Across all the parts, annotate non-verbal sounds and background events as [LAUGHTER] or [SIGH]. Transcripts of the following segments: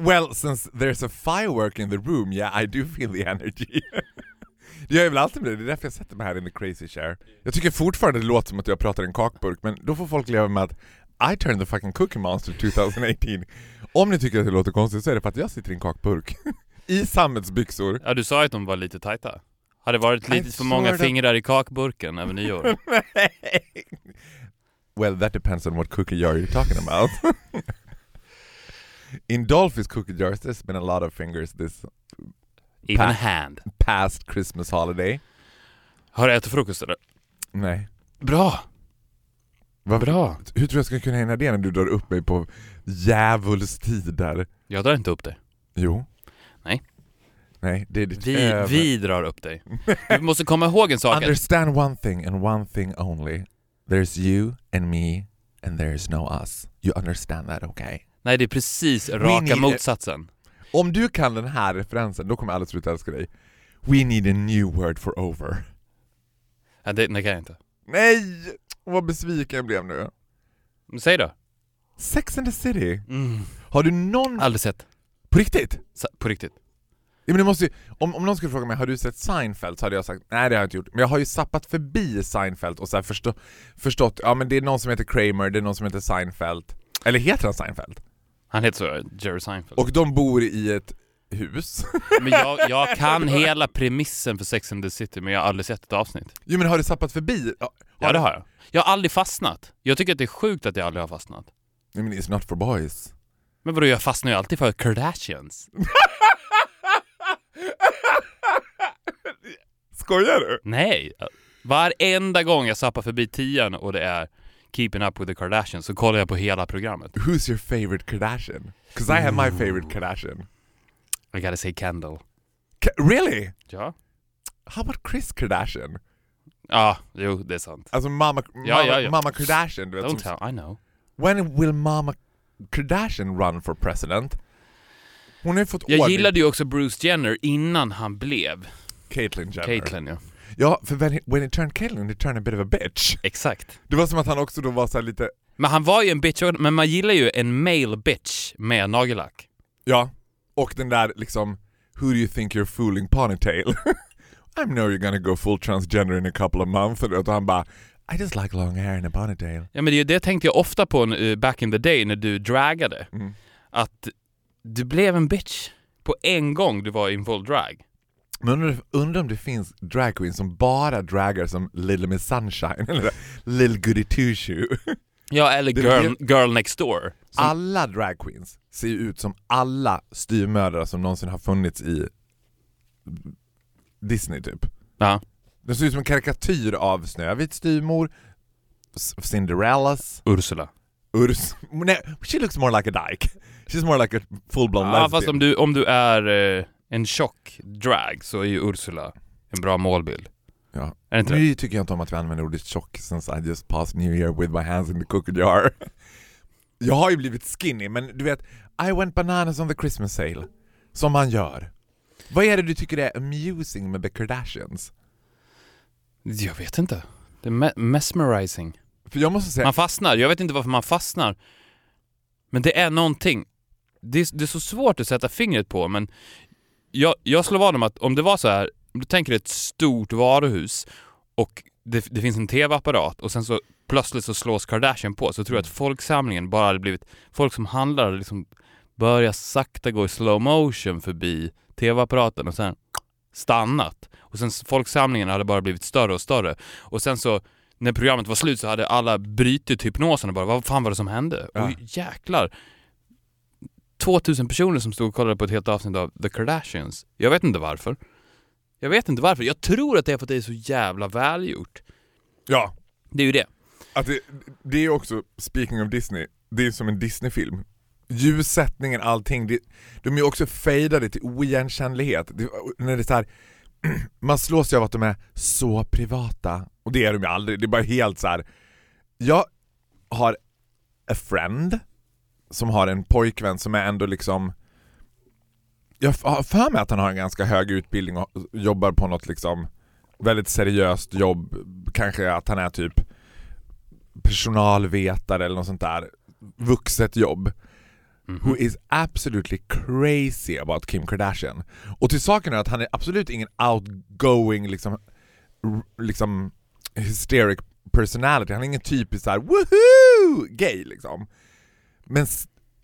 Well, since there's a firework in the room, yeah I do feel the energy. [LAUGHS] det gör jag väl alltid med det, det är därför jag sätter mig här in the crazy chair. Jag tycker fortfarande det låter som att jag pratar i en kakburk, men då får folk leva med att I turned the fucking cookie monster 2018. Om ni tycker att det låter konstigt så är det för att jag sitter i en kakburk. [LAUGHS] I sammetsbyxor. Ja du sa ju att de var lite tajta. Hade det varit lite I för många of- fingrar i kakburken över nyår? [LAUGHS] well, that depends on what cookie jar you're talking about. In Dolphys cookie jars, there's been a lot of fingers this Even Pa- a hand. past Christmas holiday. Har du ätit frukost eller? Nej. Bra! Vad Bra! Hur tror jag ska kunna hinna det när du drar upp mig på djävulstider? Jag drar inte upp dig. Jo. Nej. Nej, det är ditt Vi, vi drar upp dig. Du måste komma ihåg en sak. Understand one thing and one thing only. There's you and me and there's no us. You understand that, okay? Nej det är precis raka need- motsatsen. Om du kan den här referensen, då kommer alla sluta älska dig. We need a new word for over. Ja, det, det kan jag inte. Nej! Vad besviken jag blev nu. Men säg då. Sex and the City. Mm. Har du någon... Aldrig sett. På riktigt? Sa- På riktigt. Ja, men det måste ju, om, om någon skulle fråga mig, har du sett Seinfeld? Så hade jag sagt, nej det har jag inte gjort. Men jag har ju sappat förbi Seinfeld och så förstå, förstått, ja men det är någon som heter Kramer, det är någon som heter Seinfeld. Eller heter han Seinfeld? Han heter så, Jerry Seinfeld. Och de bor i ett hus. [LAUGHS] Men jag, jag [LAUGHS] kan hela premissen för Sex and the City men jag har aldrig sett ett avsnitt. jo men har du sappat förbi? Ja, Ja det har jag. Jag har aldrig fastnat. Jag tycker att det är sjukt att jag aldrig har fastnat. Nej men it's not for boys. Men vadå, jag fastnar ju alltid för Kardashians. [LAUGHS] Skojar du? Nej! Varenda gång jag zappar förbi tian och det är Keeping Up With The Kardashians så kollar jag på hela programmet. Who's your favorite Kardashian? Cause I have my favorite Kardashian. I gotta say Kendall. Ka- really? Ja? How about Chris Kardashian? Ja, jo det är sant. Alltså mamma, mamma, Ja, ja, ja. mamma Kardashian, du vet. Don't Som, tell, I know. when will mamma Kardashian run for president? Hon har ju fått Jag ordning- gillade ju också Bruce Jenner innan han blev Caitlyn Jenner. Caitlyn ja. Ja, för when he, when he turned Caitlyn, he turned a bit of a bitch. Exakt. Det var som att han också då var så lite, Men han var ju en bitch, men man gillar ju en male bitch med nagellack. ja, och den där liksom, who do you think you're fooling ponytail? [LAUGHS] I know you're gonna go full transgender in a couple of months. Och han bara, I just like long hair and a ponytail. Ja men det, det tänkte jag ofta på eh, back in the day när du dragade. Mm. Att du blev en bitch på en gång du var in full drag. Men undrar, undrar om det finns drag queens som bara dragar som Little Miss Sunshine eller Little Goody Two Shoe. Ja, eller girl, girl next door. Som, Alla drag queens ser ju ut som alla styvmödrar som någonsin har funnits i Disney typ. ja. De ser ut som en karikatyr av Snövits styvmor, Cinderellas, Ursula. Urs... Nej, she looks more like a dyke. She's more like a full-blown Ja, lesbian. fast om du, om du är eh, en tjock drag så är ju Ursula en bra målbild. Ja. Är det inte det? Nu tycker jag inte om att vi använder ordet tjock since I just passed New Year with my hands in the cookie jar. [LAUGHS] Jag har ju blivit skinny, men du vet, I went bananas on the Christmas sale. Som man gör. Vad är det du tycker är amusing med the Kardashians? Jag vet inte. Det är me- mesmerizing. För jag måste säga, Man fastnar. Jag vet inte varför man fastnar. Men det är någonting. Det är, det är så svårt att sätta fingret på, men jag, jag slår vad om att om det var så här, om du tänker ett stort varuhus och det, det finns en tv-apparat och sen så plötsligt så slås Kardashian på så tror jag att folksamlingen bara hade blivit, folk som handlar hade liksom börjat sakta gå i slow motion förbi tv-apparaten och sen stannat. Och sen folksamlingen hade bara blivit större och större. Och sen så när programmet var slut så hade alla brutit hypnosen och bara vad fan var det som hände? Ja. Och jäklar. 2000 personer som stod och kollade på ett helt avsnitt av The Kardashians. Jag vet inte varför. Jag vet inte varför. Jag tror att det är för att det är så jävla välgjort. ja, Det är ju det. att det, det är också, speaking of Disney, det är som en Disney-film. ljussättningen, allting. Det, de är ju också fejdade till oigenkännlighet. Det, när det är så här, [CLEARS THROAT] man slås ju av att de är så privata. Och det är de ju aldrig, det är bara helt så här. Jag har a friend som har en pojkvän som är ändå liksom jag har för mig att han har en ganska hög utbildning och jobbar på något liksom väldigt seriöst jobb, kanske att han är typ personalvetare eller något sånt där, vuxet jobb. Who is absolutely crazy about Kim Kardashian. Och till saken är att han är absolut ingen outgoing liksom, liksom hysteric personality, han är ingen typisk såhär woohoo gay liksom. Men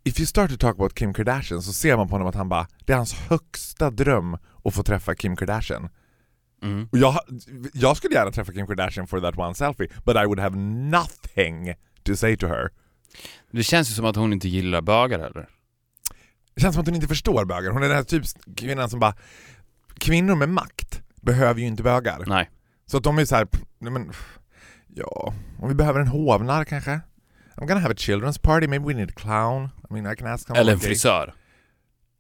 if you start to talk about Kim Kardashian så ser man på honom att han bara, det är hans högsta dröm att få träffa Kim Kardashian. Mm. Och jag, jag skulle gärna träffa Kim Kardashian for that one selfie, but I would have nothing to say to her. Det känns ju som att hon inte gillar bögar heller. Det känns som att hon inte förstår bögar. Hon är den här typ kvinnan som bara, kvinnor med makt behöver ju inte bögar. Nej. Så att de är så här, nej men, ja, om vi behöver en hovnarr kanske? I'm gonna have a children's party, maybe we need a clown. I mean I can ask Eller en frisör.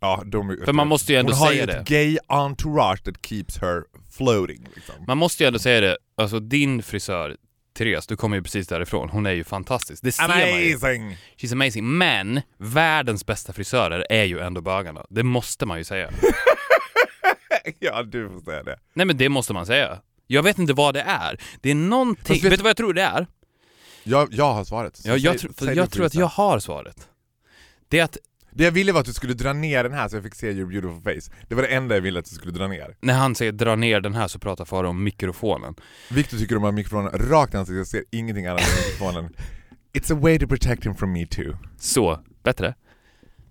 Ja, de, För man måste ju ändå hon har säga ju det. ett gay entourage that keeps her floating. Liksom. Man måste ju ändå säga det, alltså din frisör, Therese, du kommer ju precis därifrån, hon är ju fantastisk. Det ser man ju. Amazing! She's amazing. Men världens bästa frisörer är ju ändå bögarna. Det måste man ju säga. [LAUGHS] ja, du får säga det. Nej men det måste man säga. Jag vet inte vad det är. Det är någonting, vet- du vad jag tror det är? Jag, jag har svaret. Så Ja, jag, säg- tr- säg för du jag tror att gissa. jag har svaret. Det är att Det jag ville var att du skulle dra ner den här så jag fick se your beautiful face. Det var det enda jag ville att du skulle dra ner. när han säger dra ner den här så pratar Farao om mikrofonen. Victor tycker om att ha mikrofonen rakt i ansiktet, jag ser ingenting annat än mikrofonen. [LAUGHS] It's a way to protect him from me too. Så, bättre.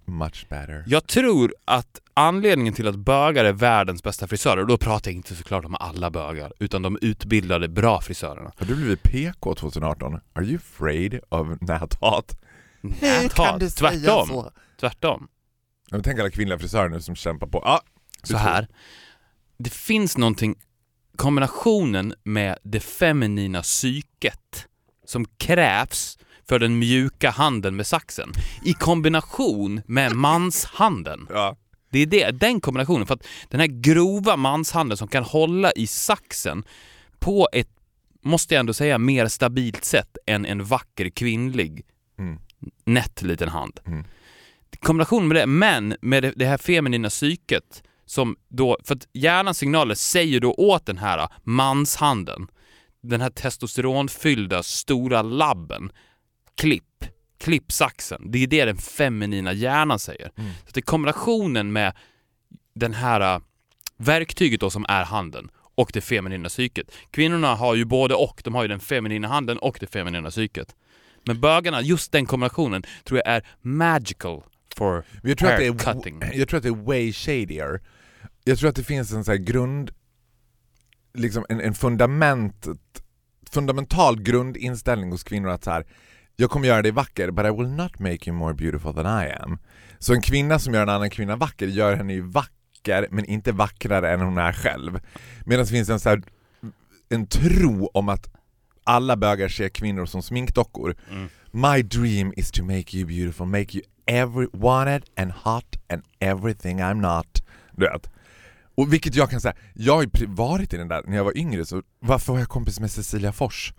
Much better. Jag tror att anledningen till att bögar är världens bästa frisörer, och då pratar jag inte såklart om alla bögar, utan de utbildade bra frisörerna. Har du blivit PK 2018? Are you afraid of näthat? Näthat. Tvärtom. Tvärtom. Jag tänker alla kvinnliga frisörer nu som kämpar på. Ah, Så här. Det finns någonting, kombinationen med det feminina psyket som krävs för den mjuka handen med saxen i kombination med manshanden. Ja. Det är det, den kombinationen. För att den här grova manshanden som kan hålla i saxen på ett, måste jag ändå säga, mer stabilt sätt än en vacker kvinnlig Mm. nätt liten hand. Mm. Kombination med det, men med det, det här feminina psyket som då, för att hjärnans signaler säger då åt den här manshanden, den här testosteronfyllda stora labben, klipp, klipp saxen. Det är det den feminina hjärnan säger. Mm. Så det är kombinationen med den här äh, verktyget då som är handen och det feminina psyket. Kvinnorna har ju både och, de har ju den feminina handen och det feminina psyket. Men bögarna, just den kombinationen, tror jag är magical for Jag tror, att det hair är, cutting. jag tror att det är way shadier. Jag tror att det finns en så här grund, liksom en, en fundament, fundamental grundinställning hos kvinnor att så här, jag kommer göra dig vacker but I will not make you more beautiful than I am. Så en kvinna som gör en annan kvinna vacker gör henne ju vacker men inte vackrare än hon är själv. Medan det finns en så här, en tro om att alla bögar ser kvinnor som sminkdockor. Mm. My dream is to make you beautiful, make you every wanted and hot and everything I'm not. Du vet. Och vilket jag kan säga, jag har ju varit i den där när jag var yngre, så varför var jag kompis med Cecilia Fors?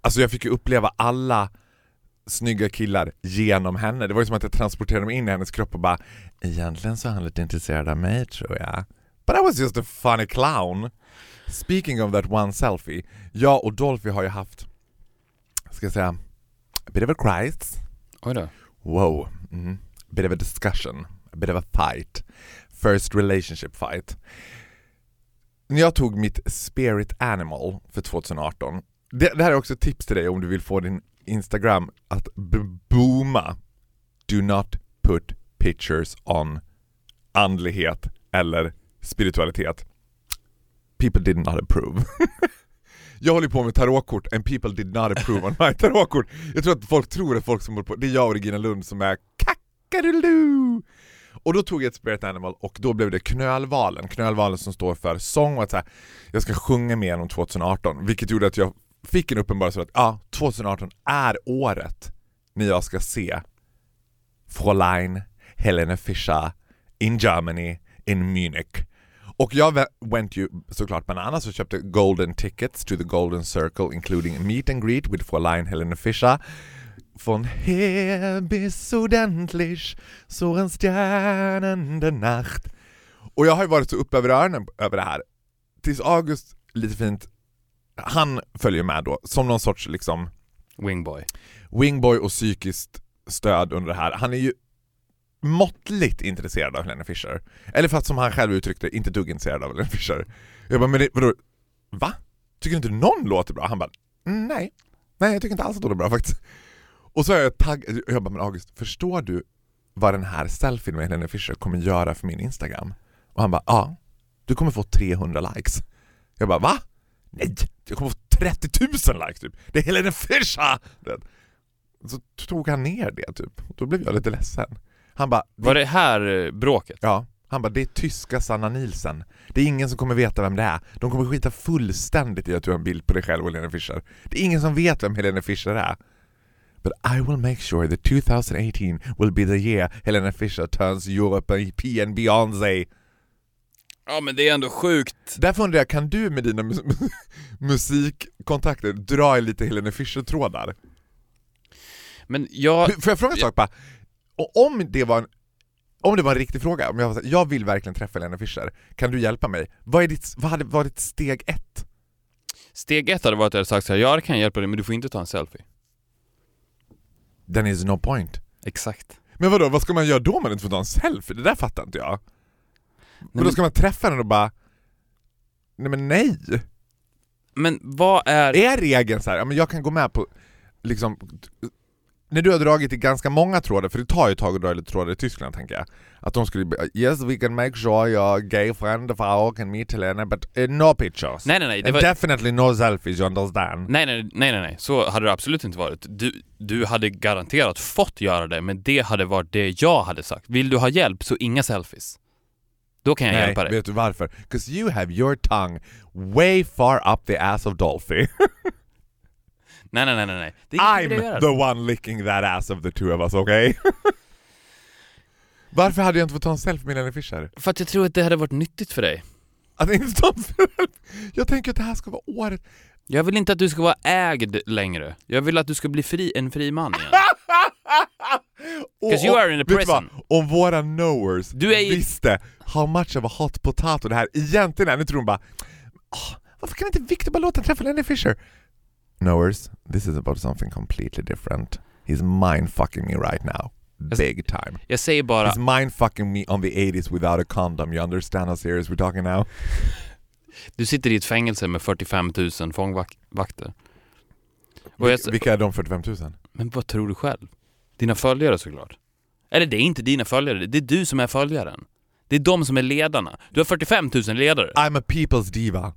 Alltså jag fick ju uppleva alla snygga killar genom henne. Det var ju som att jag transporterade mig in i hennes kropp och bara Egentligen så är han lite intresserad av mig tror jag. But I was just a funny clown. Speaking of that one selfie, jag och Dolphy har ju haft, ska jag säga, a bit of a crisis. Oj då. Wow. Mm. A bit of a discussion. A bit of a fight. First relationship fight. När jag tog mitt spirit animal för 2018. Det, det här är också ett tips till dig om du vill få din Instagram att booma. Do not put pictures on andlighet eller spiritualitet. People did not approve. [LAUGHS] Jag håller på med tarotkort and people did not approve on my tarotkort. Jag tror att folk tror att folk som håller på, det är jag och Regina Lund som är kackadoodoo. Och då tog jag ett spirit animal och då blev det knölvalen, knölvalen som står för sång och att så här, jag ska sjunga mer än om 2018, vilket gjorde att jag fick en uppenbarelse att ja, 2018 är året när jag ska se Fräulein Helene Fischer in Germany, in Munich. Och jag went ju såklart bananas och köpte golden tickets to the golden circle including meet and greet with Fräulein Helene Fischer. Von her bis ordentlich so en stjärnende nacht. Och jag har ju varit så uppe över öronen över det här. Tills August, lite fint, han följer med då som någon sorts liksom Wingboy. wingboy och psykiskt stöd under det här. Han är ju måttligt intresserad av Helena Fischer. Eller för att som han själv uttryckte, inte dugg intresserad av Helena Fischer. Jag bara, men det, vadå? Va? Tycker inte någon låter bra? Han bara, nej. Nej, jag tycker inte alls att hon är bra faktiskt. Och så är jag taggad, jag bara, men August, förstår du vad den här selfien med Helena Fischer kommer göra för min Instagram? Och han bara, ja. Du kommer få 300 likes. Jag bara, va? Nej, jag kommer få 30 000 likes typ. Det är Helena Fischer! Så tog han ner det typ. Då blev jag lite ledsen. Han bara, Var det här eh, bråket? Ja, han bara det är tyska Sanna Nielsen. Det är ingen som kommer veta vem det är. De kommer skita fullständigt i att du har en bild på dig själv och Helena Fischer. Det är ingen som vet vem Helena Fischer är. But I will make sure that 2018 will be the year Helena Fischer turns European Beyoncé. Ja men det är ändå sjukt. Därför undrar jag, kan du med dina mus [LAUGHS] musikkontakter dra i lite Helena Fischer-trådar? Men jag... Får jag fråga en sak bara? Om det var en om det var en riktig fråga, om jag, var jag vill verkligen träffa Helena Fischer, kan du hjälpa mig? Vad, är ditt, vad hade varit steg ett? Steg ett hade varit att jag hade sagt såhär, ja det kan jag hjälpa dig men du får inte ta en selfie. Then is no point. Exakt. Men vadå, vad ska man göra då om man inte får ta en selfie? Det där fattar inte jag. Men men- då ska man träffa henne och bara... Nej men nej! Men vad är... Är regeln så här, ja, men jag kan gå med på liksom när du har dragit i ganska många trådar, för det tar ju ett tag att dra lite trådar i Tyskland tänker jag. Att de skulle be- Yes we can make sure your gay friend of our can meet Helena but uh, no pictures. Nej nej nej, det var... definitely no selfies you understand. Nej, nej, nej, nej, nej, så hade det absolut inte varit. Du, du hade garanterat fått göra det, men det hade varit det jag hade sagt. Vill du ha hjälp så inga selfies. Då kan jag Nej, hjälpa dig. vet du varför? Because you have your tongue way far up the ass of Dolphy. [LAUGHS] Nej, nej, nej, nej, nej. Det är I'm the one licking that ass of the two of us, okay? [LAUGHS] Varför hade jag inte fått ta en selfie med Helena Fischer? För att jag tror att det hade varit nyttigt för dig. Att inte ta en selfie? Jag tänker att det här ska vara året. Jag vill inte att du ska vara ägd längre. Jag vill att du ska bli fri, en fri man igen. Och- [LAUGHS] 'Cause you are in a prison. Om våra knowers Du är visste how much of a hot potato det här egentligen är, nu tror de bara "Åh, varför kan inte Victor bara låta träffa Lenny Fisher? Knowers, this is about something completely different. He's mindfucking me right now. Big time. Jag säger bara, He's mindfucking me on the 80s without a condom. You understand how serious we're talking now? Du sitter i ett fängelse med 45 000 fångvakter. Jag, Vilka är de 45 000? men vad tror du själv? Dina följare såklart. Eller det är inte dina följare, det är du som är följaren. Det är de som är ledarna. Du har 45 000 ledare. I'm a people's diva.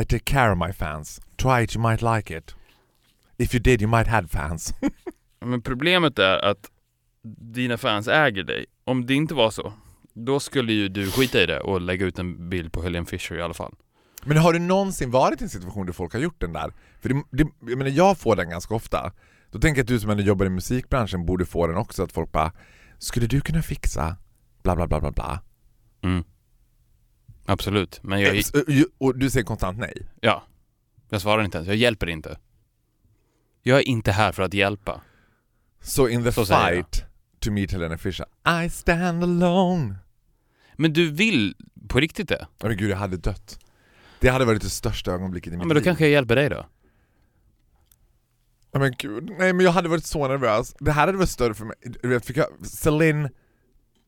I take care of my fans. Try it, you might like it. If you did, you might had fans. [LAUGHS] Men problemet är att dina fans äger dig. Om det inte var så, då skulle ju du skita i det och lägga ut en bild på Helene Fischer i alla fall. Men har du någonsin varit i en situation där folk har gjort den där? För det, det, jag, menar, jag får den ganska ofta. Då tänker jag att du som ändå jobbar i musikbranschen borde få den också, att folk bara Skulle du kunna fixa bla bla bla bla bla? Mm. Absolut, men jag, och- du säger konstant nej? ja, jag svarar inte ens, jag hjälper inte. Jag är inte här för att hjälpa. Så in the Så fight to meet Helena Fischer, I stand alone. Men du vill på riktigt det? Åh men gud, jag hade dött. Det hade varit det största ögonblicket i mitt Ja, men då liv. kanske jag hjälper dig då? Ja, men gud, nej men jag hade varit så nervös. Det här hade varit större för mig. Vet, fick jag, Celine,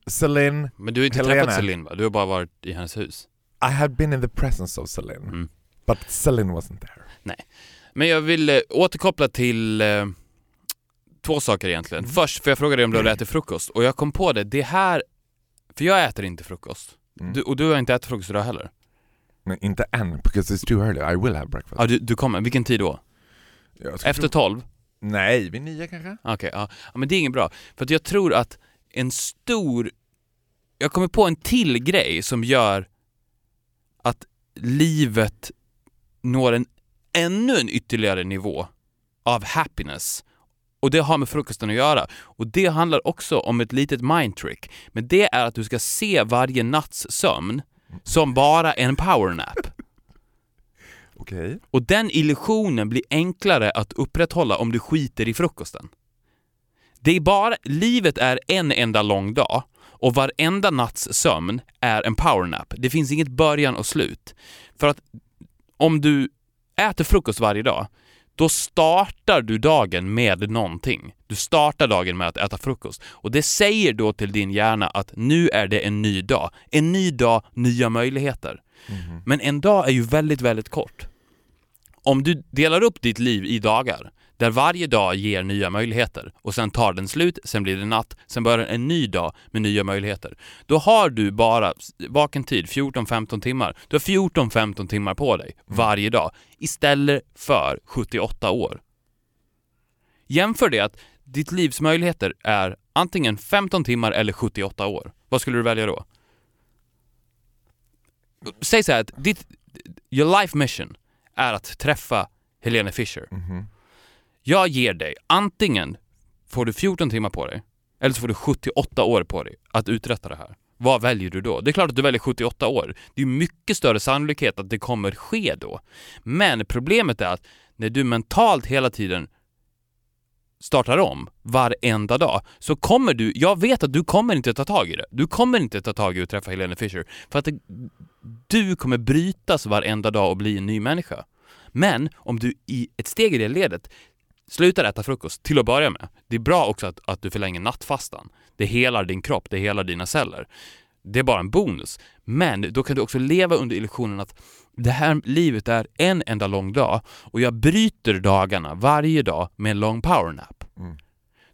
Celine, Men du har inte Helena. träffat Celine va? Du har bara varit i hennes hus. I had been in the presence of Celine. Mm. But Celine wasn't there. Men jag vill eh, återkoppla till eh, två saker egentligen. Mm. Först, för jag frågade dig om du hade ätit frukost och jag kom på det, det här... För jag äter inte frukost. Mm. Du, och du har inte ätit frukost idag heller? Men inte än, because it's too early. I will have breakfast. Ja, du, du kommer. Vilken tid då? Efter tolv? Nej, vid nio kanske? Okej, ja. ja. Men det är inget bra. För att jag tror att en stor... Jag kommer på en till grej som gör att livet når en ännu en ytterligare nivå av happiness. Och det har med frukosten att göra. Och det handlar också om ett litet mindtrick. Men det är att du ska se varje natts sömn som bara en powernap. [LAUGHS] Okej. Och den illusionen blir enklare att upprätthålla om du skiter i frukosten. Det är bara, livet är en enda lång dag och varenda natts sömn är en powernap. Det finns inget början och slut. För att om du äter frukost varje dag, då startar du dagen med någonting. Du startar dagen med att äta frukost. Och det säger då till din hjärna att nu är det en ny dag. En ny dag, nya möjligheter. Men en dag är ju väldigt, väldigt kort. Om du delar upp ditt liv i dagar, där varje dag ger nya möjligheter och sen tar den slut, sen blir det natt, sen börjar en ny dag med nya möjligheter. Då har du bara vaken tid, 14-15 timmar. Du har 14-15 timmar på dig varje dag istället för 78 år. Jämför det att ditt livs möjligheter är antingen 15 timmar eller 78 år. Vad skulle du välja då? Säg så här att ditt, your life mission är att träffa Helene Fischer. Jag ger dig, antingen får du 14 timmar på dig, eller så får du 78 år på dig att uträtta det här. Vad väljer du då? Det är klart att du väljer 78 år. Det är mycket större sannolikhet att det kommer ske då. Men problemet är att när du mentalt hela tiden startar om varenda dag så kommer du, jag vet att du kommer inte ta tag i det. Du kommer inte ta tag i att träffa Helene Fischer för att det, du kommer brytas varenda dag och bli en ny människa. Men om du i ett steg i det ledet slutar äta frukost till att börja med. Det är bra också att, att du förlänger nattfastan. Det helar din kropp, det helar dina celler. Det är bara en bonus. Men då kan du också leva under illusionen att det här livet är en enda lång dag och jag bryter dagarna varje dag med en lång powernap.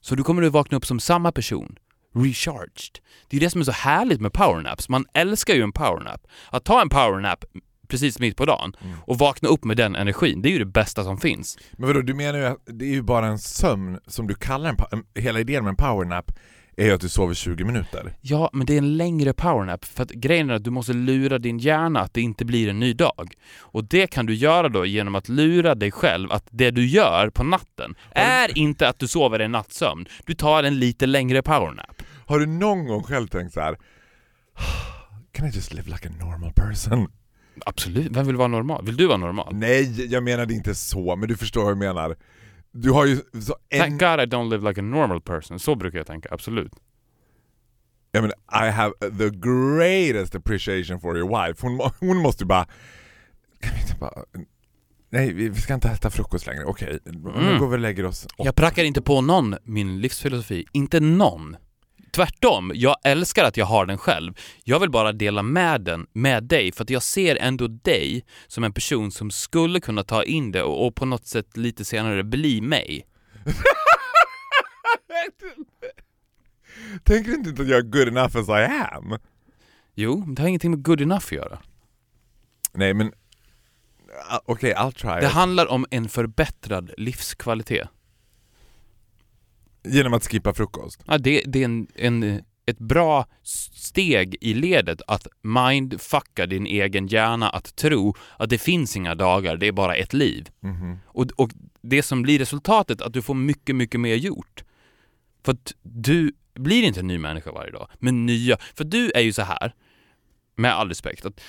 Så du kommer att vakna upp som samma person. Recharged. Det är det som är så härligt med powernaps. Man älskar ju en powernap. Att ta en powernap precis mitt på dagen och vakna upp med den energin, det är ju det bästa som finns. Men vadå, du menar ju att det är ju bara en sömn som du kallar en, hela idén med en powernap är ju att du sover 20 minuter. Ja, men det är en längre powernap för att grejen är att du måste lura din hjärna att det inte blir en ny dag. Och det kan du göra då genom att lura dig själv att det du gör på natten är inte att du sover en nattsömn. Du tar en lite längre powernap. Har du någon gång själv tänkt så här? Can I just live like a normal person? Absolut, vem vill vara normal? Vill du vara normal? Nej, jag menade inte så, men du förstår vad jag menar. Du har ju så en... Thank God I don't live like a normal person. Så brukar jag tänka, absolut. Jag menar, I have the greatest appreciation for your wife. Hon, hon måste ju bara... Kan vi inte bara... Nej, vi ska inte äta frukost längre. Okej, nu Mm. går vi och lägger oss. Jag prackar inte på någon min livsfilosofi. Inte någon. Tvärtom, jag älskar att jag har den själv. Jag vill bara dela med den med dig för att jag ser ändå dig som en person som skulle kunna ta in det och, och på något sätt lite senare bli mig. [LAUGHS] Tänker du inte att jag är good enough as I am? Jo, det har ingenting med good enough att göra. Nej men... ah, Okej, I'll try Det handlar om en förbättrad livskvalitet. Genom att skippa frukost. Ja, det, det är en, en, ett bra steg i ledet att mindfucka din egen hjärna att tro att det finns inga dagar, det är bara ett liv. Mhm. Och, och det som blir resultatet, att du får mycket, mycket mer gjort. För att du blir inte en ny människa varje dag, men nya. För du är ju så här, med all respekt, att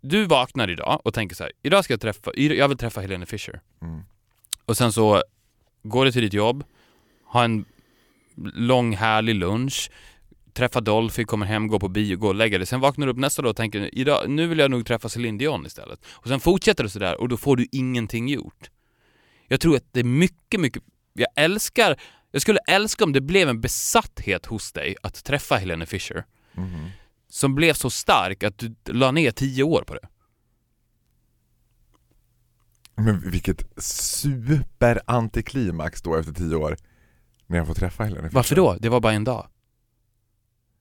du vaknar idag och tänker så här, idag ska jag träffa, jag vill träffa Helene Fischer. Mm. Och sen så går du till ditt jobb, har en lång härlig lunch, träffa Dolphy, kommer hem, går på bio, går och lägger dig. Sen vaknar du upp nästa dag och tänker idag, nu vill jag nog träffa Céline Dion istället. Och sen fortsätter du sådär och då får du ingenting gjort. Jag tror att det är mycket, mycket... Jag älskar... Jag skulle älska om det blev en besatthet hos dig att träffa Helene Fischer. Mhm. Som blev så stark att du la ner tio år på det. Men vilket super-antiklimax då efter tio år. När jag får träffa Helene. Varför då? Det var bara en dag.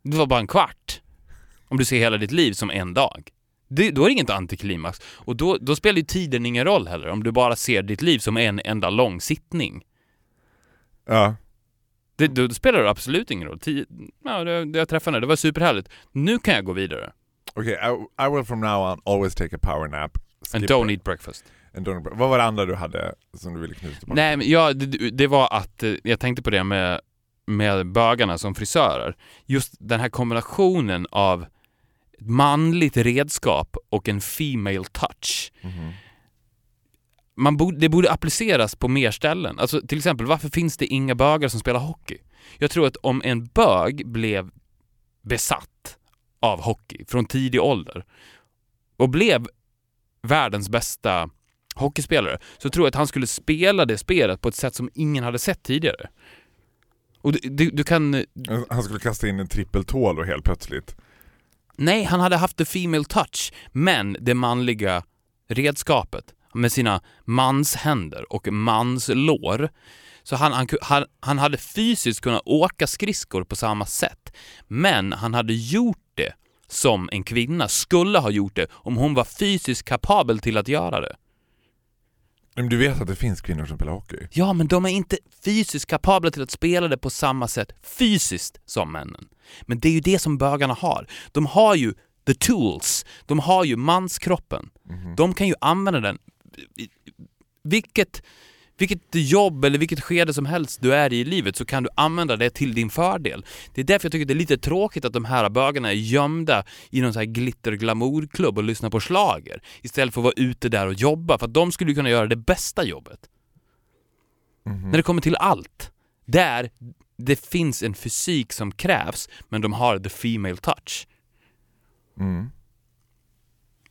Det var bara en kvart. Om du ser hela ditt liv som en dag. Det, då är det inget antiklimax. Och då, då spelar ju tiden ingen roll heller, om du bara ser ditt liv som en enda lång sittning. Ja. Det, då, spelar det absolut ingen roll. Tio, ja, det, det jag träffade henne, det var superhärligt. Nu kan jag gå vidare. Okej, I, I will from now on always take a power nap. And Skip don't eat breakfast. En doner. Vad var det andra du hade som du ville knyta tillbaka? Nej, men ja, det, det var att eh, jag tänkte på det med, med bögarna som frisörer. Just den här kombinationen av ett manligt redskap och en female touch. Mhm. Man borde, det borde appliceras på mer ställen. Alltså till exempel, varför finns det inga bögar som spelar hockey? Jag tror att om en bög blev besatt av hockey från tidig ålder och blev världens bästa hockeyspelare så tror jag att han skulle spela det spelet på ett sätt som ingen hade sett tidigare. Och du, du, du kan... Han skulle kasta in en trippeltål och helt plötsligt. Nej, han hade haft the female touch, men det manliga redskapet med sina manshänder och manslår. Så han, han, han, han hade fysiskt kunnat åka skridskor på samma sätt, men han hade gjort det som en kvinna skulle ha gjort det om hon var fysiskt kapabel till att göra det. Men du vet att det finns kvinnor som spelar hockey? Ja, men de är inte fysiskt kapabla till att spela det på samma sätt fysiskt som männen. Men det är ju det som bögarna har. De har ju the tools. De har ju manskroppen. De kan ju använda den. Vilket, vilket jobb eller vilket skede som helst du är i i livet så kan du använda det till din fördel. Det är därför jag tycker det är lite tråkigt att de här bögarna är gömda i någon så här glitter glamourklubb och lyssnar på slager istället för att vara ute där och jobba för att de skulle kunna göra det bästa jobbet. När det kommer till allt. Där det finns en fysik som krävs, men de har the female touch. Mm.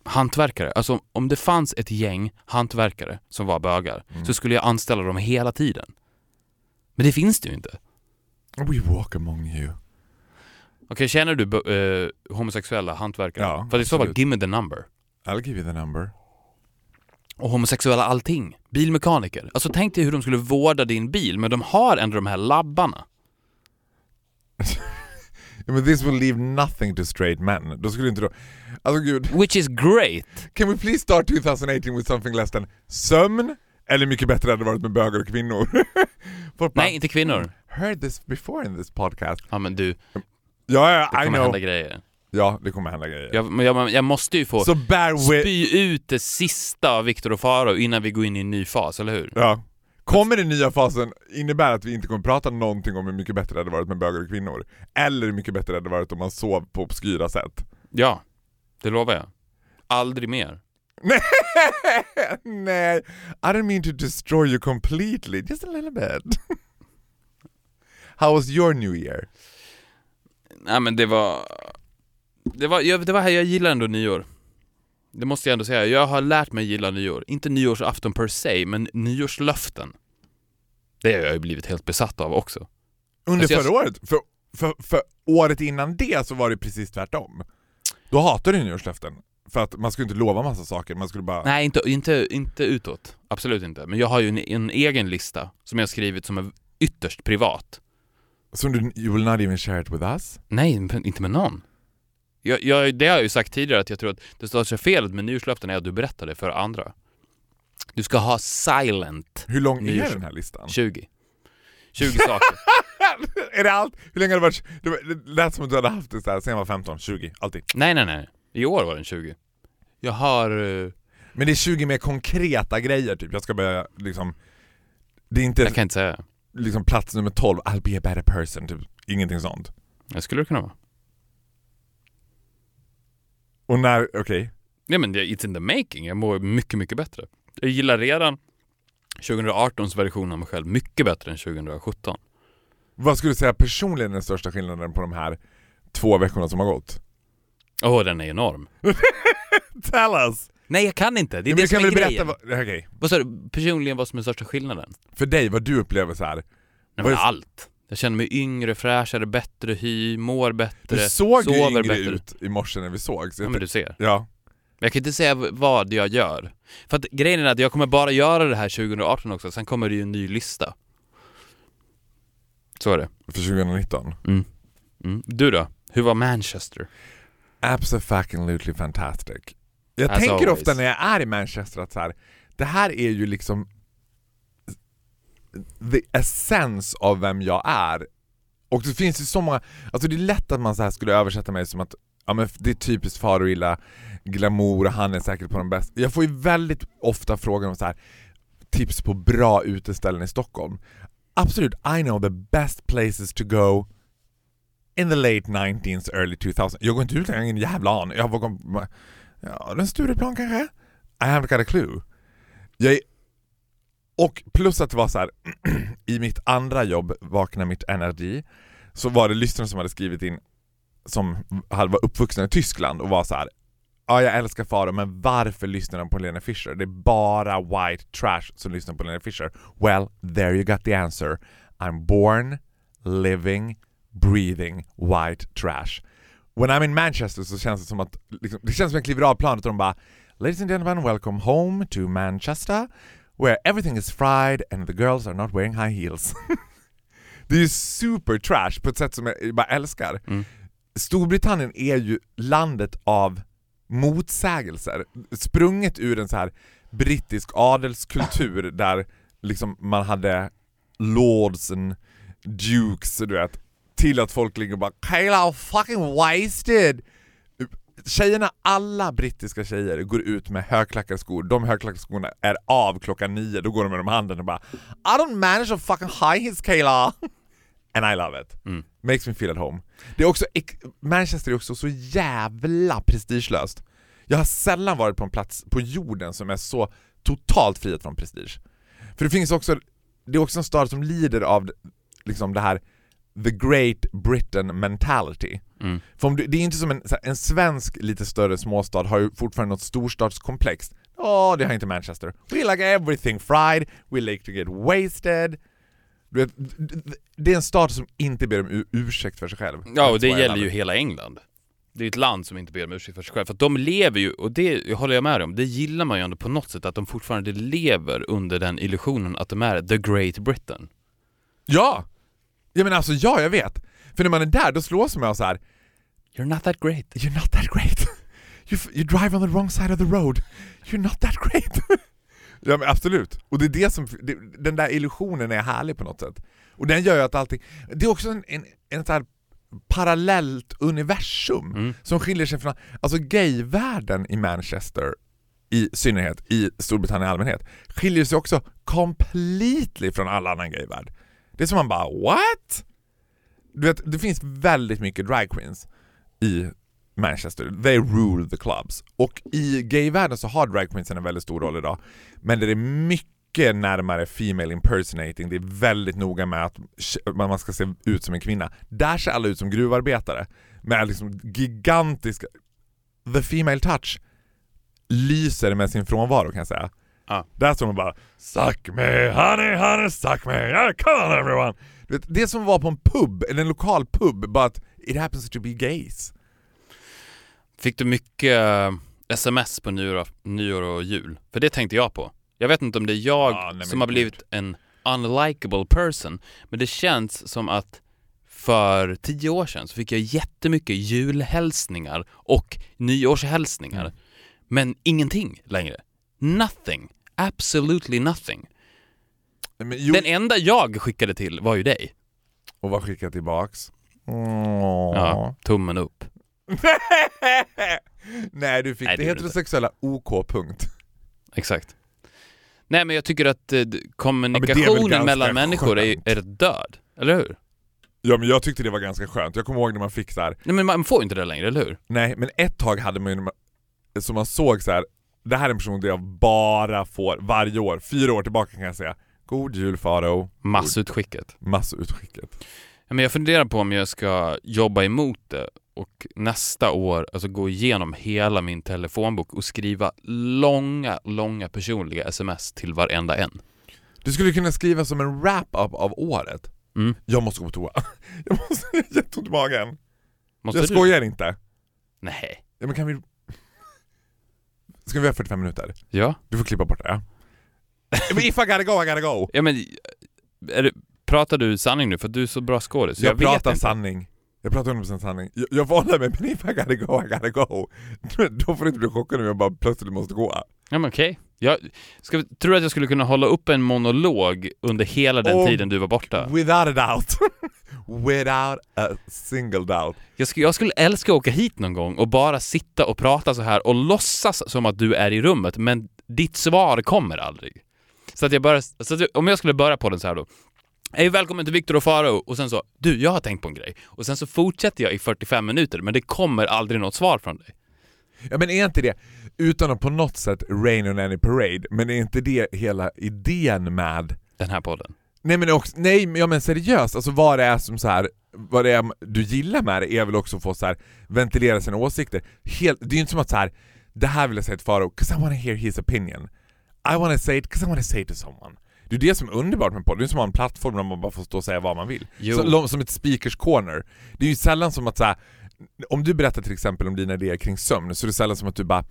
Hantverkare, alltså om det fanns ett gäng hantverkare som var bögar så skulle jag anställa dem hela tiden. Men det finns det ju inte. We walk among you. Okej, känner du eh, homosexuella hantverkare? Ja, För i så fall, absolut. give me the number. I'll give you the number. Och homosexuella allting. Bilmekaniker. Alltså tänk dig hur de skulle vårda din bil, men de har ändå de här labbarna. [LAUGHS] Ja, men this will leave nothing to straight men. Då skulle inte då... Alltså gud. Which is great! Can we please start 2018 with something less than sömn? Eller mycket bättre hade det varit med bögar och kvinnor. [LAUGHS] Bara, Nej, inte kvinnor. Heard this before in this podcast. Ja men du, det Ja, ja, I kommer know. hända grejer. Ja, det kommer hända grejer. Jag, jag, jag måste ju få with... spy ut det sista av Viktor och Faro innan vi går in i en ny fas, eller hur? Ja. Kommer den nya fasen innebära att vi inte kommer prata någonting om hur mycket bättre det hade varit med bögar och kvinnor? Eller hur mycket bättre det hade varit om man sov på obskyra sätt? Ja, det lovar jag. Aldrig mer. [LAUGHS] Nej, I don't mean to destroy you completely, just a little bit. [LAUGHS] How was your new year? Nej men det var... Det var, jag, det var här jag gillar ändå nyår. Det måste jag ändå säga. Jag har lärt mig gilla nyår. Inte nyårsafton per se, men nyårslöften. Det har jag ju blivit helt besatt av också. Under Alltså jag- förra året? För, för, för året innan det så var det precis tvärtom. Då hatade du nyårslöften. För att man skulle inte lova massa saker, man skulle bara... Nej, inte, inte, inte utåt. Absolut inte. Men jag har ju en, en egen lista som jag har skrivit som är ytterst privat. Som du, you will not even share it with us? Nej, inte med någon. Jag, jag, det har jag ju sagt tidigare att jag tror att det största felet med nyårslöften är att du berättar det för andra. Du ska ha silent Hur lång är den här listan? 20. 20 saker. [LAUGHS] [LAUGHS] är det allt? Hur länge har det varit? Det lät som att du hade haft det så här sen jag var 15, 20, alltid. Nej, nej, nej. I år var den 20. Jag har... eh, Men det är 20 mer konkreta grejer typ, jag ska börja liksom... Det är inte Jag kan inte säga. liksom plats nummer 12, I'll be a better person, typ. Ingenting sånt. Det skulle det kunna vara. Och när, okej. Nej men det- it's in the making. Jag mår mycket, mycket bättre. Jag gillar redan 2018s version av mig själv mycket bättre än 2017. Vad skulle du säga personligen är den största skillnaden på de här två veckorna som har gått? Åh, den är enorm. [LAUGHS] Tell us! Nej, jag kan inte. Det är men det som är grejen. berätta, vad, okej. Vad sa du? Personligen, vad som är största skillnaden? För dig, vad du upplever så här. Nej, men är- allt. Jag känner mig yngre, fräschare, bättre hy, mår bättre, Du såg ju yngre bättre. ut i morse när vi såg. Så Ja men du ser. ja. Jag kan inte säga vad jag gör. För att grejen är att jag kommer bara göra det här 2018 också, sen kommer det ju en ny lista. Så är det. För 2019. Mm. Du då? Hur var Manchester? Absolutely fantastic. Jag As tänker always. ofta när jag är i Manchester att så här, det här är ju liksom the essence av vem jag är. Och det finns ju så många, alltså det är lätt att man så här skulle översätta mig som att ja men det är typiskt Faroilla, glamour, han är säkert på de bästa. Jag får ju väldigt ofta frågan om så här tips på bra uteställen i Stockholm. Absolut, I know the best places to go in the late 19s, early 2000s. Jag går inte ut, jag har ingen jävla aning. Jag var ja, en Stureplan kanske? I haven't got a clue. Jag är, och plus att det var så här [CLEARS THROAT] i mitt andra jobb, Vakna mitt energi, så var det lyssnare som hade skrivit in som var uppvuxna i Tyskland och var så här. Ja, jag älskar Faro, men varför lyssnar de på Lena Fischer? Det är bara white trash som lyssnar på Lena Fischer. Well, there you got the answer. I'm born, living, breathing white trash. When I'm in Manchester så känns det som att, liksom, det känns som jag kliver av planet och de bara Ladies and gentlemen, welcome home to Manchester where everything is fried and the girls are not wearing high heels. [LAUGHS] det är ju super trash på ett sätt som jag bara älskar. Mm. Storbritannien är ju landet av motsägelser, sprunget ur en så här brittisk adelskultur där liksom man hade lords and dukes, du vet, till att folk ligger och bara Kayla fucking wasted! Tjejerna, alla brittiska tjejer går ut med högklackade skor, de högklackade skorna är av klockan nio, då går de med dem i handen och bara I don't manage a fucking high heels Kayla! [LAUGHS] And I love it. Mm. Makes me feel at home. Det är också, Manchester är också så jävla prestigelöst. Jag har sällan varit på en plats på jorden som är så totalt frihet från prestige. För det finns också, det är också en stad som lider av liksom det här the great Britain mentality. Mm. För du, det är inte som en, en svensk lite större småstad har ju fortfarande något storstadskomplex. Åh, det har inte Manchester. We like everything fried, we like to get wasted. Du vet, det är en stad som inte ber om ursäkt för sig själv. Ja, och det gäller ju hela England. Det är ett land som inte ber om ursäkt för sig själv, för att de lever ju, och det håller jag med om, det gillar man ju ändå på något sätt, att de fortfarande lever under den illusionen att de är the Great Britain. Ja! Ja men alltså ja, jag vet. För när man är där, då slås man av så här. You're not that great. You're not that great. [LAUGHS] You, you drive on the wrong side of the road. You're not that great. [LAUGHS] ja men absolut. Och det är det som, det, den där illusionen är härlig på något sätt. Och den gör ju att allting, det är också en, en, en så här parallellt universum Mm. som skiljer sig från, alltså gayvärlden i Manchester i synnerhet, i Storbritannien i allmänhet, skiljer sig också completely från all annan gayvärld. Det är som man bara what? Du vet, det finns väldigt mycket drag queens i Manchester. They rule the clubs. Och i gayvärlden så har drag queensen en väldigt stor roll idag. Men det är mycket närmare female impersonating. Det är väldigt noga med att man ska se ut som en kvinna. Där ser alla ut som gruvarbetare. Med liksom gigantiska... The female touch lyser med sin frånvaro kan jag säga. Ja. Där står man bara Suck me honey honey suck me, yeah, come on everyone! Det som var på en pub, eller en lokal pub, bara att it happens to be gays. Fick du mycket eh, sms på nyår, nyår och jul? För det tänkte jag på. Jag vet inte om det är jag Ja, nej, som har blivit en unlikable person, men det känns som att för tio år sedan så fick jag jättemycket julhälsningar och nyårshälsningar. Mm. Men ingenting längre. Nothing. Absolutely nothing. Men, Den enda jag skickade till var ju dig. och vad skickar jag tillbaks? Åh. Ja, tummen upp. [LAUGHS] Nej du fick Nej, det det heterosexuella OK punkt. Exakt. Nej men jag tycker att eh, kommunikationen ganska mellan människor är, är död. Eller hur? Ja men jag tyckte det var ganska skönt. Jag kommer ihåg när man fick så här. Nej men man får inte det längre, eller hur? nej men ett tag hade man ju, som man såg så här. det här är en person där jag bara får varje år, fyra år tillbaka kan jag säga. God jul Faro. Massutskicket. Massutskicket. Ja, men jag funderar på om jag ska jobba emot det och nästa år alltså gå igenom hela min telefonbok och skriva långa, långa personliga sms till varenda en. Du skulle kunna skriva som en wrap-up av året. Mm. Jag måste gå på toa. [LAUGHS] Jag måste, jag har jätteont i magen. Måste jag du? skojar inte. Nej. Ja, men kan vi... Ska vi ha 45 minuter? Ja. Du får klippa bort det. Men if I gotta go, I gotta go. Ja men, är det, pratar du sanning nu? För du är så bra skådis. jag, vet pratar inte. sanning. Jag pratar 100% sanning. Jag, jag hålla mig, men if I gotta go, I gotta go. [LAUGHS] Då får du inte bli chockad om jag bara plötsligt måste gå. Ja men okej. Jag, ska, tror du att jag skulle kunna hålla upp en monolog under hela den Oh, tiden du var borta? Without a doubt. [LAUGHS] Without a single doubt. Jag skulle, jag skulle älska att åka hit någon gång och bara sitta och prata så här och låtsas som att du är i rummet, men ditt svar kommer aldrig. Så att jag bara, så att om jag skulle börja på den så här då. Hej, välkommen till Viktor och Farao och sen så, du, jag har tänkt på en grej. Och sen så fortsätter jag i 45 minuter, men det kommer aldrig något svar från dig. Ja men är inte det, utan att på något sätt rain on any parade, men är inte det hela idén med Den här podden. Nej men också, nej ja, men seriöst, alltså vad det är som så här, vad det är du gillar med det är väl också att få så här, ventilera sina åsikter. Helt, det är ju inte som att så här, det här vill jag säga till Faro, 'cause I wanna hear his opinion. I wanna say it 'cause I wanna say it to someone. Det är det som är underbart med podd, det är som att ha en plattform där man bara får stå och säga vad man vill. Så, som ett speakers corner. Det är ju sällan som att så här, om du berättar till exempel om dina idéer kring sömn, så är det sällan som att du bara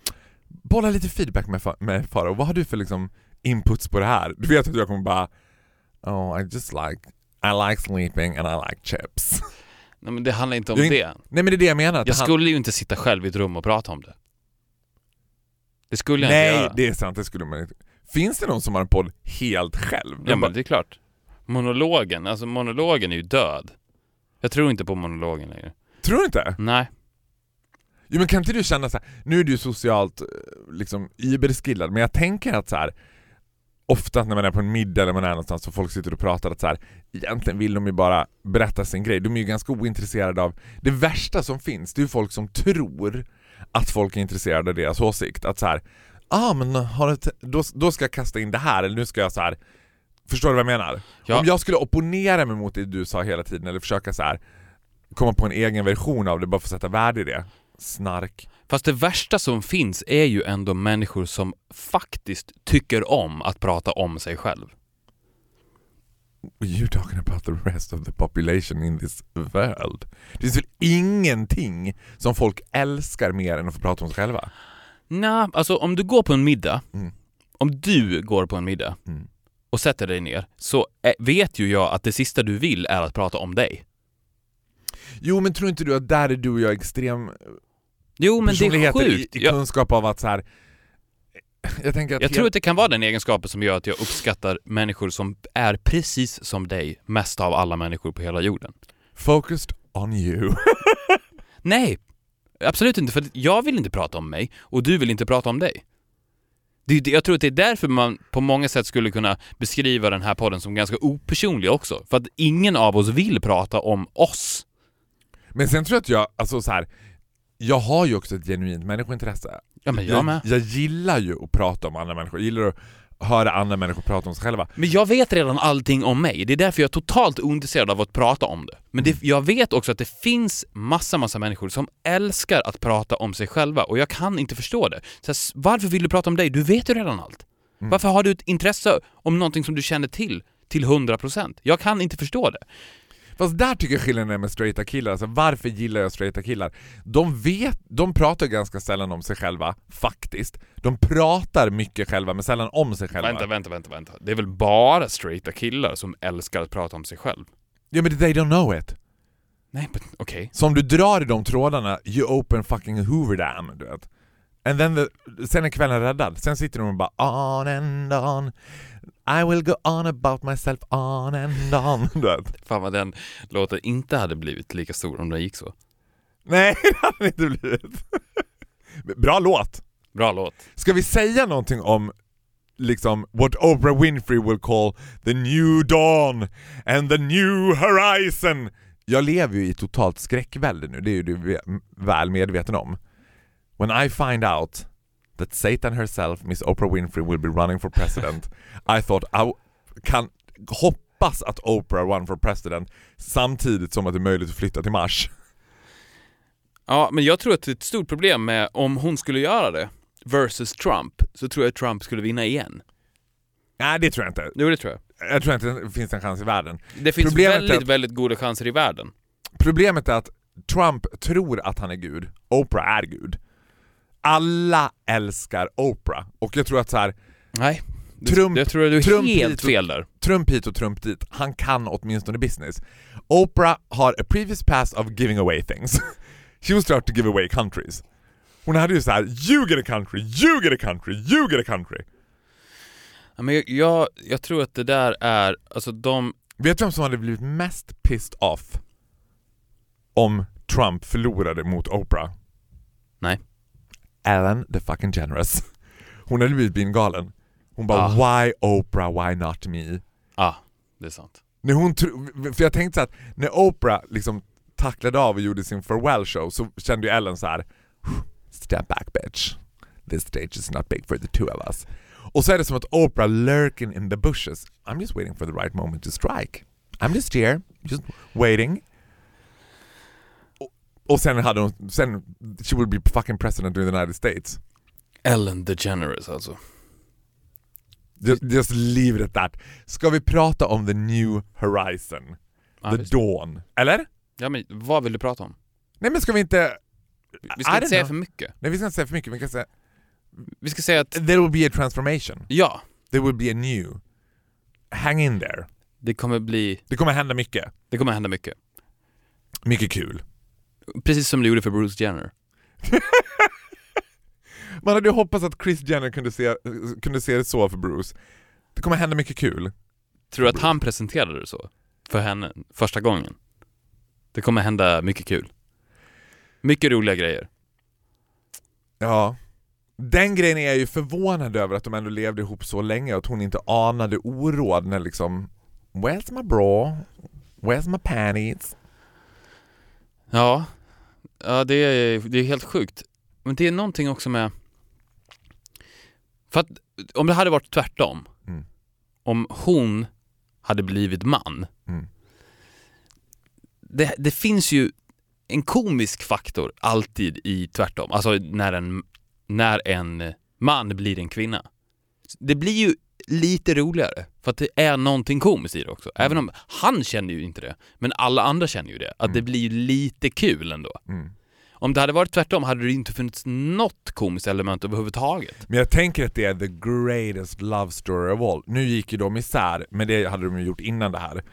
bollar lite feedback med, med Faro, vad har du för liksom inputs på det här? Du vet att jag kommer bara Oh, I just like I like sleeping and I like chips. Nej men det handlar inte om är det. Nej men det är det jag menar. Jag det skulle ju inte sitta själv i ett rum och prata om det. Det skulle jag inte Nej, göra. det är sant, det skulle man inte. Finns det någon som har en podd helt själv? Ja bara, men det är klart. Monologen, alltså monologen är ju död. Jag tror inte på monologen längre. Tror du inte? Nej. Jo men kan inte du känna så här, nu är du socialt eh, liksom überskillad, men jag tänker att så här. Ofta när man är på en middag eller man är någonstans och folk sitter och pratar att så här, egentligen vill de ju bara berätta sin grej. De är ju ganska ointresserade av... Det värsta som finns, det är ju folk som tror att folk är intresserade av deras åsikt. Att så här, ah men har du t- då, då ska jag kasta in det här, eller nu ska jag så här. Förstår du vad jag menar? Ja. Om jag skulle opponera mig mot det du sa hela tiden, eller försöka så här komma på en egen version av det, bara för att sätta värde i det. Snark. Fast det värsta som finns är ju ändå människor som faktiskt tycker om att prata om sig själv. You're talking about the rest of the population in this world. Det finns väl ingenting som folk älskar mer än att få prata om sig själva? Nej, alltså om du går på en middag, Mm. om du går på en middag Mm. och sätter dig ner, så eh, vet ju jag att det sista du vill är att prata om dig. Jo men tror inte du att där är du och jag extrem Jo men det är sjukt. i, i Jag, kunskap av att så här. Jag tänker att jag helt- tror att det kan vara den egenskapen som gör att jag uppskattar människor som är precis som dig, mest av alla människor på hela jorden. Focused on you. [LAUGHS] Nej, absolut inte, för jag vill inte prata om mig och du vill inte prata om dig. Det jag tror att det är därför man på många sätt skulle kunna beskriva den här podden som ganska opersonlig också. För att ingen av oss vill prata om oss. Men sen tror jag att jag, alltså så här. Jag har ju också ett genuint människointresse. Ja, men jag med. jag gillar ju att prata om andra människor, jag gillar att höra andra människor prata om sig själva. Men jag vet redan allting om mig. Det är därför jag är totalt ointresserad av att prata om det. Men det, jag vet också att det finns massa, massa människor som älskar att prata om sig själva och jag kan inte förstå det. Så här, varför vill du prata om dig? Du vet ju redan allt. Varför har du ett intresse om någonting som du känner till till 100%? Jag kan inte förstå det. Fast där tycker jag skillnaden är med straighta killar, alltså varför gillar jag straighta killar? De vet, de pratar ganska sällan om sig själva, faktiskt. De pratar mycket själva men sällan om sig själva. Vänta, vänta, vänta, vänta. Det är väl bara straighta killar som älskar att prata om sig själv? Ja men they don't know it. Nej, men okej. Så om du drar i de trådarna, you open fucking Hoover Dam, du vet. And then the, sen är kvällen räddad. Sen sitter de och bara on and on. I will go on about myself on and on. [LAUGHS] Du vet. Fan vad den låten inte hade blivit lika stor om den gick så. Nej, [LAUGHS] det hade det inte blivit. [LAUGHS] Bra låt. Bra låt. Ska vi säga någonting om liksom what Oprah Winfrey will call the new dawn and the new horizon? Jag lever ju i totalt skräckvälde nu, det är ju du väl medveten om. When I find out that Satan herself, Miss Oprah Winfrey, will be running for president, I thought I kan hoppas att Oprah run for president samtidigt som att det är möjligt att flytta till Mars. Ja, men jag tror att det är ett stort problem med om hon skulle göra det versus Trump, så tror jag att Trump skulle vinna igen. Nej, det tror jag inte. Jo, det tror jag. Jag tror inte det finns en chans i världen. Det finns Problemet väldigt, att- väldigt goda chanser i världen. Problemet är att Trump tror att han är Gud, Oprah är Gud. Alla älskar Oprah och jag tror att så här, Nej. Trump- jag tror att du är Trump helt och- fel där. Trump hit och Trump dit, han kan åtminstone business. Oprah har a previous past of giving away things. [LAUGHS] She was start to give away countries. Hon hade ju så här: you get a country, you get a country, you get a country. Ja, Men jag, jag, jag tror att det där är, alltså de, Vet du vem som hade blivit mest pissed off om Trump förlorade mot Oprah? Nej. Ellen the fucking generous. [LAUGHS] Hon hade blivit bingalen. Hon bara Ah. why Oprah, why not me? ja, det är sant. När hon för jag tänkte så att när Oprah liksom tacklade av och gjorde sin farewell show så kände ju Ellen så här: Step back bitch. This stage is not big for the two of us. Och så är det som att Oprah lurking in the bushes. I'm just waiting for the right moment to strike. I'm just here, just waiting. Och, sen hade hon, sen, she will be fucking president of the United States. Ellen DeGeneres alltså. Just, just leave it at that. Ska vi prata om the new horizon? Ja, the visst. dawn? Eller? ja men vad vill du prata om? Nej men ska vi inte... Vi ska inte säga know. för mycket. Nej vi ska inte säga för mycket, vi kan säga... Vi ska säga att, There will be a transformation. ja, There will be a new. Hang in there. det kommer bli, Det kommer hända mycket. det kommer hända mycket. Mycket kul. Precis som det gjorde för Bruce Jenner. [LAUGHS] Man hade ju hoppats att Chris Jenner kunde se, kunde se det så för Bruce. Det kommer hända mycket kul. Tror du att han presenterade det så? För henne, första gången? Det kommer hända mycket kul. Mycket roliga grejer. Ja. Den grejen är jag ju förvånad över att de ändå levde ihop så länge och att hon inte anade oråd när liksom Where's my bra? Where's my panties? Ja, ja det, är, det är helt sjukt. Men det är någonting också med... För att om det hade varit tvärtom, Mm. om hon hade blivit man, Mm. det, det finns ju en komisk faktor alltid i tvärtom, alltså när en, när en man blir en kvinna. Det blir ju lite roligare, för att det är någonting komiskt i det också. Även om han känner ju inte det, men alla andra känner ju det. Att det blir lite kul ändå. Mm. Om det hade varit tvärtom hade det inte funnits något komiskt element överhuvudtaget. Men jag tänker att det är the greatest love story of all. Nu gick ju de isär, men det hade de ju gjort innan det här.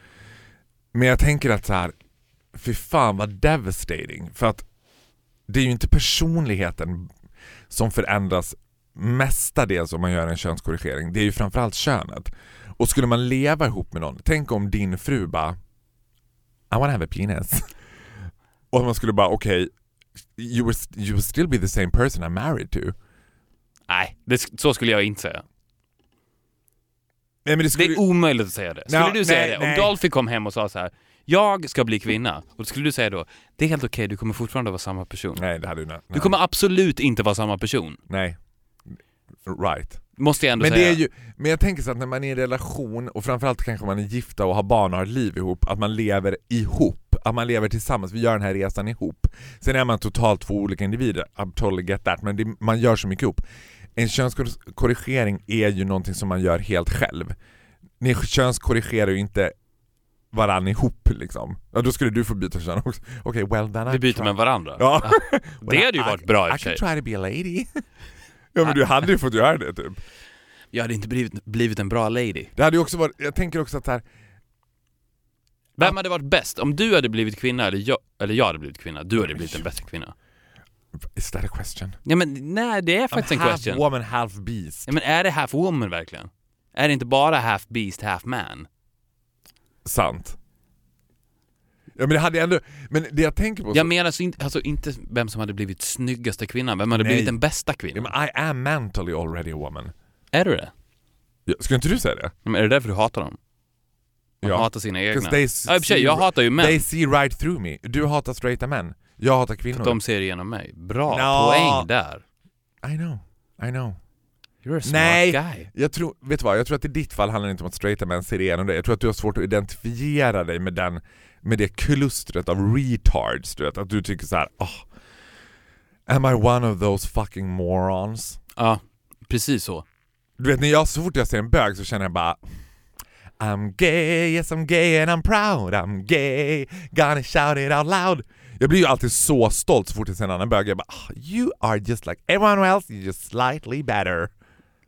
Men jag tänker att så här, fy fan vad devastating. För att det är ju inte personligheten som förändras mestadels om man gör en könskorrigering. Det är ju framförallt könet. Och skulle man leva ihop med någon, tänk om din fru bara I wanna have a penis. [LAUGHS] Och man skulle bara okej, you, will, you will still be the same person I'm married to. Nej, det, så skulle jag inte säga. Nej, det Det skulle... är omöjligt att säga det. Skulle Ja, du säga nej, det? nej. Om Dolphy kom hem och sa så här: jag ska bli kvinna, och då skulle du säga då, det är helt okej, du kommer fortfarande vara samma person. Nej, det hade du inte. Du kommer absolut inte vara samma person. Nej. Right. Måste jag ändå Men, det säga. är ju, men jag tänker så att när man är i en relation, och framförallt kanske man är gifta och har barn och har ett liv ihop, att man lever ihop. Att man lever tillsammans, vi gör den här resan ihop. Sen är man totalt två olika individer, I totally get that, men det, man gör så mycket ihop. En könskorrigering är ju någonting som man gör helt själv. Ni könskorrigerar ju inte varann ihop liksom. Ja, då skulle du få byta kön också. Okej, well then I Vi byter try. med varandra. Ja. [LAUGHS] Det hade ju varit bra i I och för sig. can try to be a lady. [LAUGHS] ja men du hade ju fått göra det typ. Jag hade inte blivit, blivit en bra lady. Det hade ju också varit, jag tänker också att här, Vem hade varit bäst? Om du hade blivit kvinna eller jag, eller jag hade blivit kvinna, du hade blivit en bättre kvinna. is that a question? Ja men nej, det är faktiskt en half question. woman, half beast. Ja, men är det half woman verkligen? Är det inte bara half beast, half man? Sant. Ja men det hade ändå, men det jag tänker på... Jag menar så inte, alltså inte vem som hade blivit snyggaste kvinnan, vem hade Nej. blivit den bästa ja, kvinnan? men I am mentally already a woman. Är du det? Ja, Ska inte du säga det? Men är det därför du hatar dem? Man Ja. hatar sina egna. they Ja, i för sig, see- jag hatar ju män. They see right through me. Du hatar straighta män. Jag hatar För kvinnor. att de ser igenom mig. Bra, Nå. poäng där. I know, I know. You're a smart Nej. guy. Jag tror, vet du vad? Jag tror att i ditt fall handlar det inte om att straighta män ser igenom dig. Jag tror att du har svårt att identifiera dig med den, med det klustret av retards, du vet. Att du tycker så här, oh, Am I one of those fucking morons? Ja, precis så. Du vet, när jag, så fort jag ser en bög så känner jag bara I'm gay, yes I'm gay and I'm proud I'm gay, gonna shout it out loud Jag blir ju alltid så stolt så fort jag ser en annan bög. Jag bara "Ah, You are just like everyone else, you're just slightly better.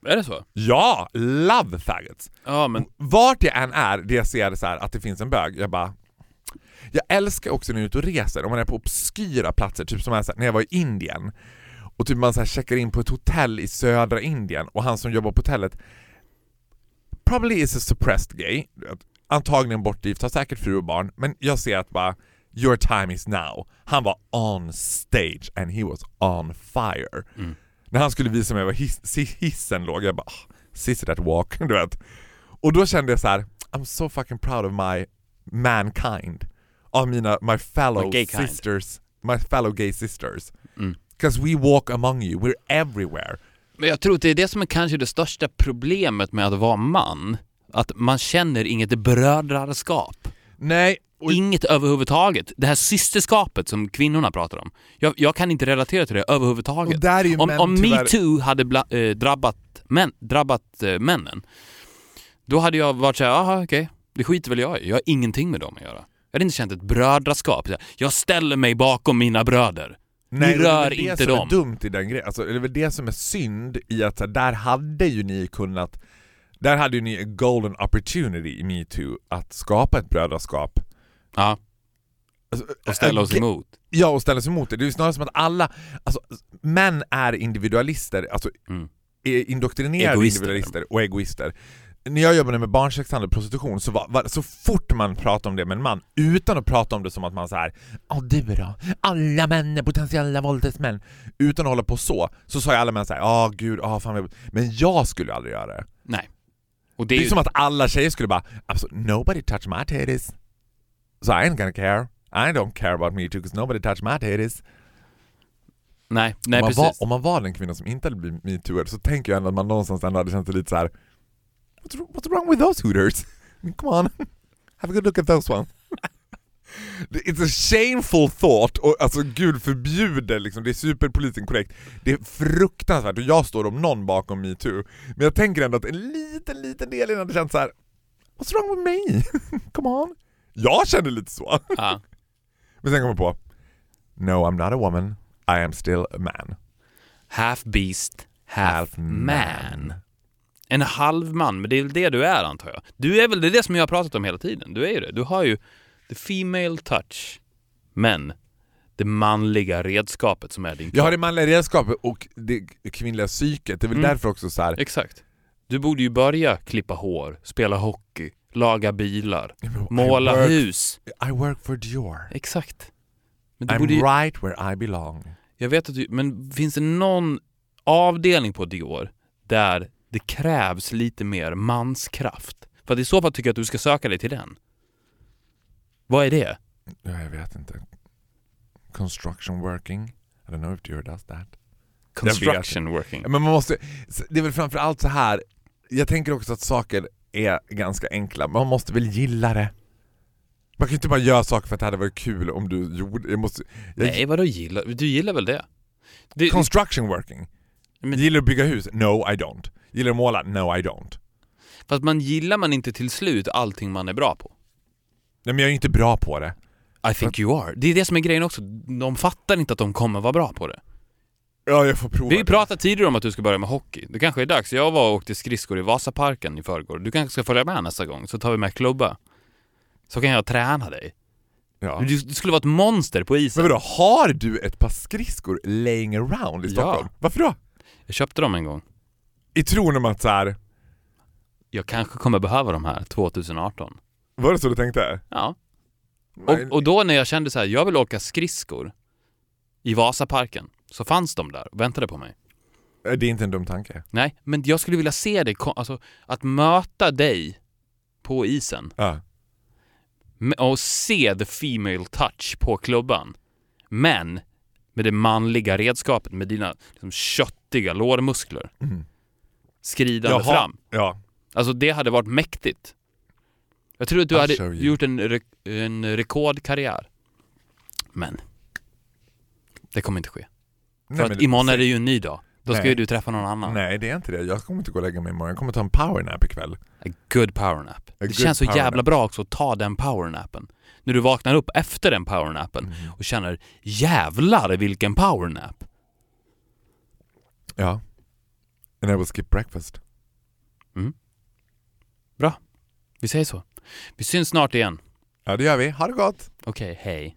Är det så? Ja, love faggots! Ja, men Vart jag än är, det jag ser så här, att det finns en bög, jag bara... Jag älskar också när jag är ute och reser, om man är på obskyra platser, typ som här, när jag var i Indien. Och typ man så här checkar in på ett hotell i södra Indien och han som jobbar på hotellet probably is a suppressed gay. Antagligen bortgift, har säkert fru och barn. Men jag ser att bara, your time is now. Han var on stage and he was on fire. När han skulle visa mig var hiss, hissen låg, jag bara ah, sissy that walk, [LAUGHS] du vet. Och då kände jag så här: I'm so fucking proud of my mankind. Av mina, my fellow My sisters, my fellow gay sisters. Mm. Because we walk among you, we're everywhere. Men jag tror att det är det som är kanske det största problemet med att vara man. Att man känner inget brödraskap. Nej, och Inget överhuvudtaget. Det här systerskapet som kvinnorna pratar om. Jag, jag kan inte relatera till det överhuvudtaget. Om män om tyvärr- metoo hade bla, eh, drabbat, män, drabbat eh, männen, då hade jag varit såhär, jaha okej, det skiter väl jag i. Jag har ingenting med dem att göra. Jag hade inte känt ett brödraskap. Jag ställer mig bakom mina bröder. Nej, Ni det är rör det inte som dem. är dumt i den grejen. Alltså, det är väl det som är synd i att så här, där hade ju ni kunnat där hade ju ni en golden opportunity i metoo att skapa ett brödraskap. Ja, Alltså, och ställa oss emot. Ja, och ställa sig emot det. Det är ju snarare som att alla, alltså män är individualister, alltså Mm. är indoktrinerade Egoister. individualister och egoister. När jag jobbade med barnsexhandel och prostitution så var, var, så fort man pratade om det med en man, utan att prata om det som att man så här, ja du då, alla män är potentiella våldtäktsmän, utan att hålla på så, så sa ju alla män såhär, ja gud, ja fan vad-" men jag skulle aldrig göra det. Nej. Och Det det är är ju, som att alla tjejer skulle bara, nobody touch my titties. So I ain't gonna care. I don't care about me too, because nobody touch my titties. nej, nej om, man precis. var, om man var den kvinna som inte hade blivit metooad så tänker jag ändå att man någonstans ändå hade känt sig lite så här. What's, what's wrong with those hooters? [LAUGHS] I mean, come on, [LAUGHS] have a good look at those ones. It's a shameful thought, och alltså gud förbjuder liksom, det är superpolitiskt inkorrekt. Det är fruktansvärt och jag står om någon bakom metoo. Men jag tänker ändå att en liten, liten del i den hade känt så här. What's wrong with me? [LAUGHS] come on. Jag kände lite så. Ja. Men sen kom jag på, no I'm not a woman, I am still a man. Half beast, half, Half man. man. En halv man, men det är väl det du är antar jag. Du är väl det, är det som jag har pratat om hela tiden. Du är ju det. Du har ju the female touch, men det manliga redskapet som är din Jag har kropp. det manliga redskapet och det kvinnliga psyket, det är väl Mm. därför också så här. Exakt. Du borde ju börja klippa hår, spela hockey, laga bilar, måla I work, hus. I work for Dior. Exakt. I'm ju, right where I belong. jag vet att du, men finns det någon avdelning på Dior där det krävs lite mer manskraft? För att i så fall tycker jag att du ska söka dig till den. Vad är det? Ja, jag vet inte. Construction working. I don't know if Dior does that. Construction working. Men man måste, det är väl framförallt så här. jag tänker också att saker är ganska enkla, man måste väl gilla det. Man kan ju inte bara göra saker för att det hade varit kul om du gjorde, jag måste... Jag, Nej, vadå gillar? Du gillar väl det? det Construction working. Men- Gillar du att bygga hus? No I don't. Gillar du att måla? No I don't. fast man gillar man inte till slut allting man är bra på. Nej men jag är inte bra på det. I think you are. Det är det som är grejen också. De fattar inte att de kommer vara bra på det. Ja jag får prova Vi pratat tidigare om att du ska börja med hockey. Det kanske är dags. Jag var och åkte skridskor i Vasaparken i förrgår. Du kanske ska följa med nästa gång, så tar vi med klubba. Så kan jag träna dig. Ja. Du, du skulle vara ett monster på isen. Men vadå, har du ett par skridskor laying around i Ja. Stockholm? Varför då? Jag köpte dem en gång. I tron om att så här, Jag kanske kommer behöva de här 2018. var det så du tänkte? Ja. Och, och då när jag kände så här, jag vill åka skridskor i Vasaparken, så fanns de där och väntade på mig. Det är inte en dum tanke. Nej, men jag skulle vilja se dig, alltså att möta dig på isen Ja. och se the female touch på klubban. Men med det manliga redskapet, med dina liksom, köttiga lårmuskler. Mm. Skridande Jaha. fram. Ja. Alltså det hade varit mäktigt. Jag tror att du I'll hade gjort en, re- en rekordkarriär. Men det kommer inte ske. För Nej, att men- imorgon är det ju en ny dag. Då ska Nej. ju du träffa någon annan. Nej det är inte det, jag kommer inte gå och lägga mig imorgon, jag kommer ta en powernap ikväll. A good powernap. Det good känns så jävla powernap. bra också att ta den powernappen. När du vaknar upp efter den powernappen Mm. och känner jävlar vilken powernap. Ja. And I will skip breakfast. Bra. Vi säger så. Vi syns snart igen. Ja det gör vi, ha det gott! Okej, hej.